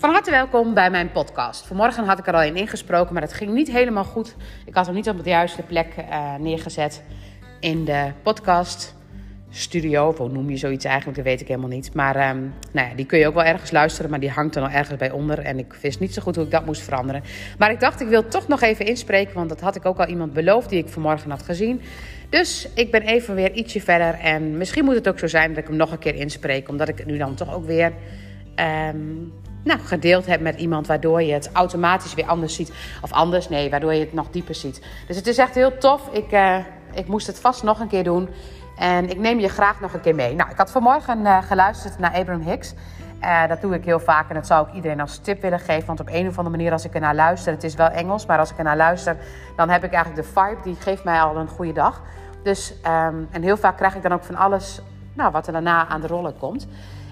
Van harte welkom bij mijn podcast. Vanmorgen had ik er al in ingesproken, maar het ging niet helemaal goed. Ik had hem niet op de juiste plek uh, neergezet in de podcast studio. Hoe noem je zoiets eigenlijk, dat weet ik helemaal niet. Maar um, nou ja, die kun je ook wel ergens luisteren, maar die hangt er nog ergens bij onder. En ik wist niet zo goed hoe ik dat moest veranderen. Maar ik dacht, ik wil toch nog even inspreken, want dat had ik ook al iemand beloofd die ik vanmorgen had gezien. Dus ik ben even weer ietsje verder. En misschien moet het ook zo zijn dat ik hem nog een keer inspreek, omdat ik het nu dan toch ook weer um, nou, gedeeld heb met iemand, waardoor je het automatisch weer anders ziet. Of anders, nee, waardoor je het nog dieper ziet. Dus het is echt heel tof. Ik, uh, ik moest het vast nog een keer doen. En ik neem je graag nog een keer mee. Nou, ik had vanmorgen uh, geluisterd naar Abraham Hicks. Uh, dat doe ik heel vaak en dat zou ik iedereen als tip willen geven. Want op een of andere manier, als ik er naar luister, het is wel Engels, maar als ik er naar luister, dan heb ik eigenlijk de vibe die geeft mij al een goede dag. Dus, um, en heel vaak krijg ik dan ook van alles nou, wat er daarna aan de rollen komt.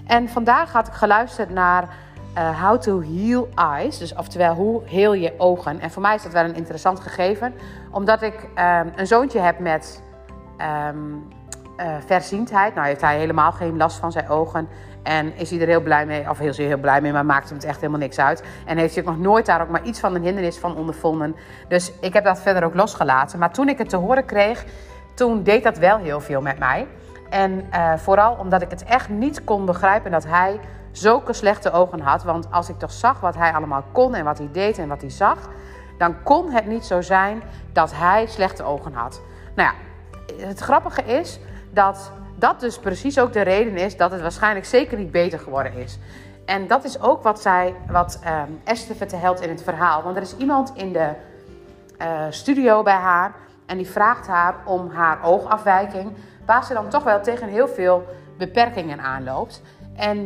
En vandaag had ik geluisterd naar uh, How to Heal Eyes. Dus oftewel, hoe heel je ogen. En voor mij is dat wel een interessant gegeven. Omdat ik um, een zoontje heb met um, verziendheid. Nou heeft hij helemaal geen last van zijn ogen. En is hij er heel blij mee, of heel, heel blij mee, maar maakt hem het echt helemaal niks uit. En heeft ook nog nooit daar ook maar iets van een hindernis van ondervonden. Dus ik heb dat verder ook losgelaten. Maar toen ik het te horen kreeg, toen deed dat wel heel veel met mij. En uh, vooral omdat ik het echt niet kon begrijpen dat hij zulke slechte ogen had. Want als ik toch zag wat hij allemaal kon en wat hij deed en wat hij zag, dan kon het niet zo zijn dat hij slechte ogen had. Nou ja, het grappige is dat dat dus precies ook de reden is dat het waarschijnlijk zeker niet beter geworden is. En dat is ook wat, zij, wat um, Esther vertelt in het verhaal. Want er is iemand in de uh, studio bij haar en die vraagt haar om haar oogafwijking, waar ze dan toch wel tegen heel veel beperkingen aanloopt. En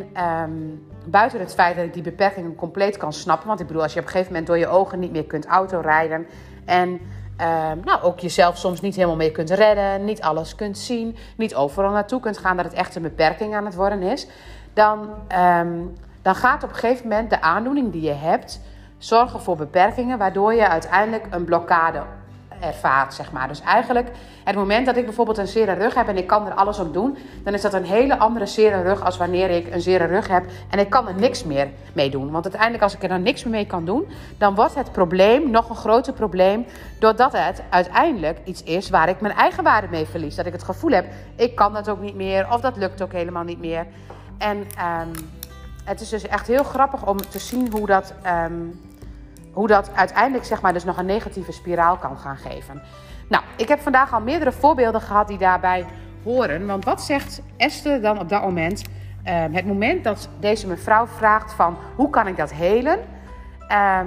um, buiten het feit dat ik die beperkingen compleet kan snappen, want ik bedoel, als je op een gegeven moment door je ogen niet meer kunt autorijden en uh, nou, ook jezelf soms niet helemaal mee kunt redden, niet alles kunt zien, niet overal naartoe kunt gaan, dat het echt een beperking aan het worden is, dan, um, dan gaat op een gegeven moment de aandoening die je hebt zorgen voor beperkingen, waardoor je uiteindelijk een blokkade ervaart, zeg maar. Dus eigenlijk, het moment dat ik bijvoorbeeld een zere rug heb en ik kan er alles om doen, dan is dat een hele andere zere rug als wanneer ik een zere rug heb en ik kan er niks meer mee doen. Want uiteindelijk, als ik er dan niks meer mee kan doen, dan wordt het probleem nog een groter probleem, doordat het uiteindelijk iets is waar ik mijn eigen waarde mee verlies. Dat ik het gevoel heb, ik kan dat ook niet meer, of dat lukt ook helemaal niet meer. En um, het is dus echt heel grappig om te zien hoe dat. Um, hoe dat uiteindelijk zeg maar, dus nog een negatieve spiraal kan gaan geven. Nou, ik heb vandaag al meerdere voorbeelden gehad die daarbij horen. Want wat zegt Esther dan op dat moment? Uh, het moment dat deze mevrouw vraagt van hoe kan ik dat helen? Uh,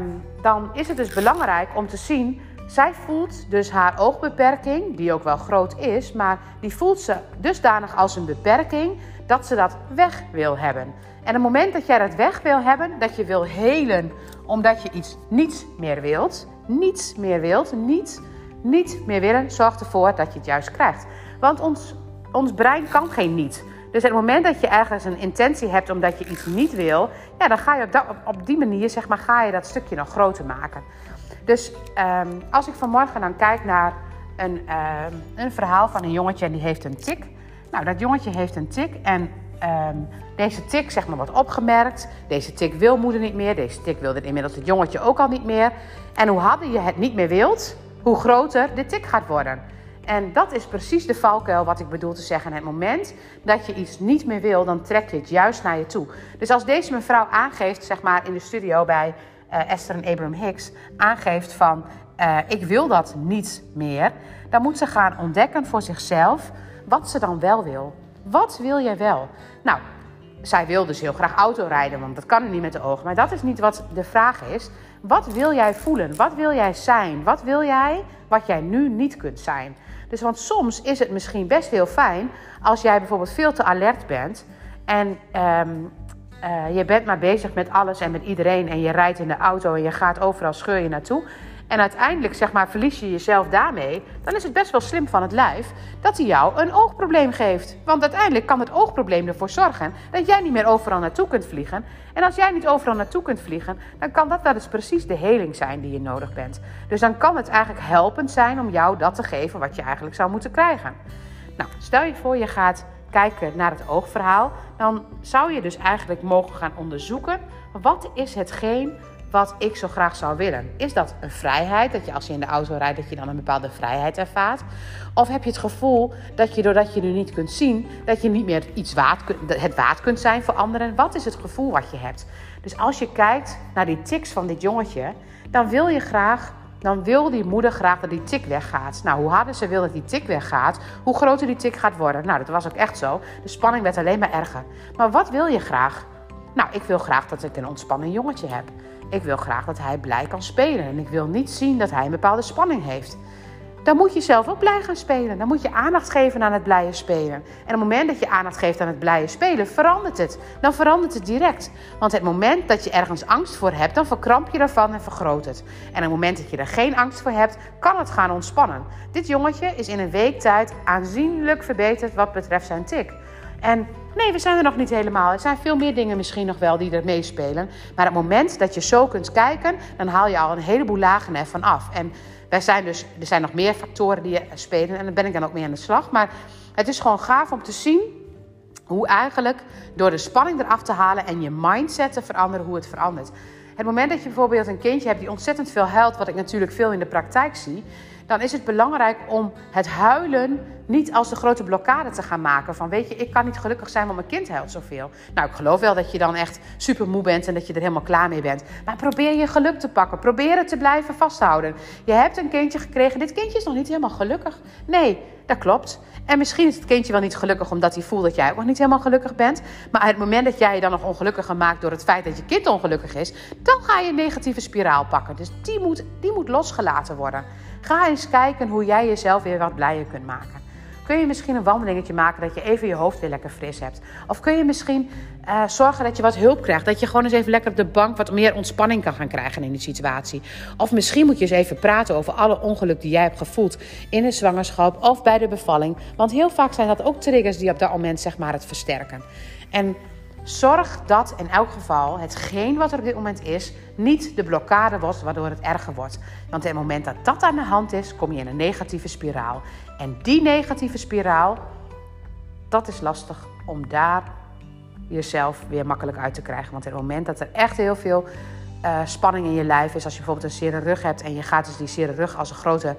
dan is het dus belangrijk om te zien... zij voelt dus haar oogbeperking, die ook wel groot is... maar die voelt ze dusdanig als een beperking dat ze dat weg wil hebben. En het moment dat jij dat weg wil hebben, dat je wil helen omdat je iets niet meer wilt, niets meer wilt, niet, niet meer willen, zorgt ervoor dat je het juist krijgt. Want ons, ons brein kan geen niet. Dus het moment dat je ergens een intentie hebt omdat je iets niet wil, ja, dan ga je op, dat, op, die manier zeg maar, ga je dat stukje nog groter maken. Dus um, als ik vanmorgen dan kijk naar een, um, een verhaal van een jongetje en die heeft een tik. Nou, dat jongetje heeft een tik en um, deze tik zeg maar wordt opgemerkt. Deze tik wil moeder niet meer. Deze tik wilde inmiddels het jongetje ook al niet meer. En hoe harder je het niet meer wilt, hoe groter de tik gaat worden. En dat is precies de valkuil wat ik bedoel te zeggen. Het moment dat je iets niet meer wil, dan trek je het juist naar je toe. Dus als deze mevrouw aangeeft, zeg maar in de studio bij uh, Esther en Abraham Hicks, aangeeft van uh, ik wil dat niet meer, dan moet ze gaan ontdekken voor zichzelf wat ze dan wel wil. Wat wil jij wel? Nou, zij wil dus heel graag autorijden, want dat kan niet met de ogen. Maar dat is niet wat de vraag is. Wat wil jij voelen? Wat wil jij zijn? Wat wil jij wat jij nu niet kunt zijn? Dus want soms is het misschien best heel fijn als jij bijvoorbeeld veel te alert bent en um, uh, je bent maar bezig met alles en met iedereen en je rijdt in de auto en je gaat overal scheur je naartoe en uiteindelijk zeg maar, verlies je jezelf daarmee, dan is het best wel slim van het lijf dat hij jou een oogprobleem geeft. Want uiteindelijk kan het oogprobleem ervoor zorgen dat jij niet meer overal naartoe kunt vliegen. En als jij niet overal naartoe kunt vliegen, dan kan dat wel eens precies de heling zijn die je nodig bent. Dus dan kan het eigenlijk helpend zijn om jou dat te geven wat je eigenlijk zou moeten krijgen. Nou, stel je voor je gaat kijken naar het oogverhaal, dan zou je dus eigenlijk mogen gaan onderzoeken wat is hetgeen wat ik zo graag zou willen. Is dat een vrijheid, dat je als je in de auto rijdt, dat je dan een bepaalde vrijheid ervaart? Of heb je het gevoel dat je doordat je nu niet kunt zien, dat je niet meer iets waard, het waard kunt zijn voor anderen? Wat is het gevoel wat je hebt? Dus als je kijkt naar die tics van dit jongetje, dan wil je graag dan wil die moeder graag dat die tik weggaat. Nou, hoe harder ze wil dat die tik weggaat, hoe groter die tik gaat worden. Nou, dat was ook echt zo. De spanning werd alleen maar erger. Maar wat wil je graag? Nou, ik wil graag dat ik een ontspannen jongetje heb. Ik wil graag dat hij blij kan spelen. En ik wil niet zien dat hij een bepaalde spanning heeft dan moet je zelf ook blij gaan spelen. Dan moet je aandacht geven aan het blije spelen. En op het moment dat je aandacht geeft aan het blije spelen, verandert het. Dan verandert het direct. Want het moment dat je ergens angst voor hebt, dan verkramp je ervan en vergroot het. En op het moment dat je er geen angst voor hebt, kan het gaan ontspannen. Dit jongetje is in een week tijd aanzienlijk verbeterd wat betreft zijn tik. En nee, we zijn er nog niet helemaal. Er zijn veel meer dingen misschien nog wel die er meespelen. Maar het moment dat je zo kunt kijken, dan haal je al een heleboel lagen ervan af. En wij zijn dus, er zijn nog meer factoren die spelen en daar ben ik dan ook mee aan de slag. Maar het is gewoon gaaf om te zien hoe eigenlijk door de spanning eraf te halen en je mindset te veranderen, hoe het verandert. Het moment dat je bijvoorbeeld een kindje hebt die ontzettend veel huilt, wat ik natuurlijk veel in de praktijk zie, dan is het belangrijk om het huilen niet als de grote blokkade te gaan maken. Van weet je, ik kan niet gelukkig zijn, want mijn kind huilt zoveel. Nou, ik geloof wel dat je dan echt super moe bent en dat je er helemaal klaar mee bent. Maar probeer je geluk te pakken. Probeer het te blijven vasthouden. Je hebt een kindje gekregen. Dit kindje is nog niet helemaal gelukkig. Nee, dat klopt. En misschien is het kindje wel niet gelukkig omdat hij voelt dat jij ook nog niet helemaal gelukkig bent. Maar het moment dat jij je dan nog ongelukkiger maakt door het feit dat je kind ongelukkig is, dan ga je een negatieve spiraal pakken. Dus die moet, die moet losgelaten worden. Ga eens kijken hoe jij jezelf weer wat blijer kunt maken. Kun je misschien een wandelingetje maken dat je even je hoofd weer lekker fris hebt? Of kun je misschien uh, zorgen dat je wat hulp krijgt? Dat je gewoon eens even lekker op de bank wat meer ontspanning kan gaan krijgen in die situatie. Of misschien moet je eens even praten over alle ongeluk die jij hebt gevoeld in de zwangerschap of bij de bevalling. Want heel vaak zijn dat ook triggers die op dat moment zeg maar het versterken. En Zorg dat in elk geval hetgeen wat er op dit moment is, niet de blokkade wordt waardoor het erger wordt. Want op het moment dat dat aan de hand is, kom je in een negatieve spiraal. En die negatieve spiraal, dat is lastig om daar jezelf weer makkelijk uit te krijgen. Want op het moment dat er echt heel veel uh, spanning in je lijf is, als je bijvoorbeeld een zere rug hebt en je gaat dus die zere rug als een grote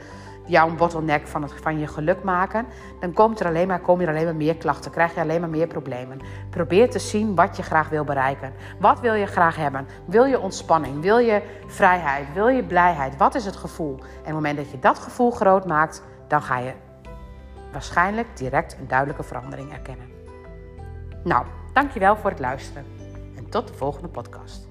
jouw bottleneck van, het, van je geluk maken, dan komt er alleen maar, komen er alleen maar meer klachten, krijg je alleen maar meer problemen. Probeer te zien wat je graag wil bereiken. Wat wil je graag hebben? Wil je ontspanning? Wil je vrijheid? Wil je blijheid? Wat is het gevoel? En op het moment dat je dat gevoel groot maakt, dan ga je waarschijnlijk direct een duidelijke verandering erkennen. Nou, dankjewel voor het luisteren en tot de volgende podcast.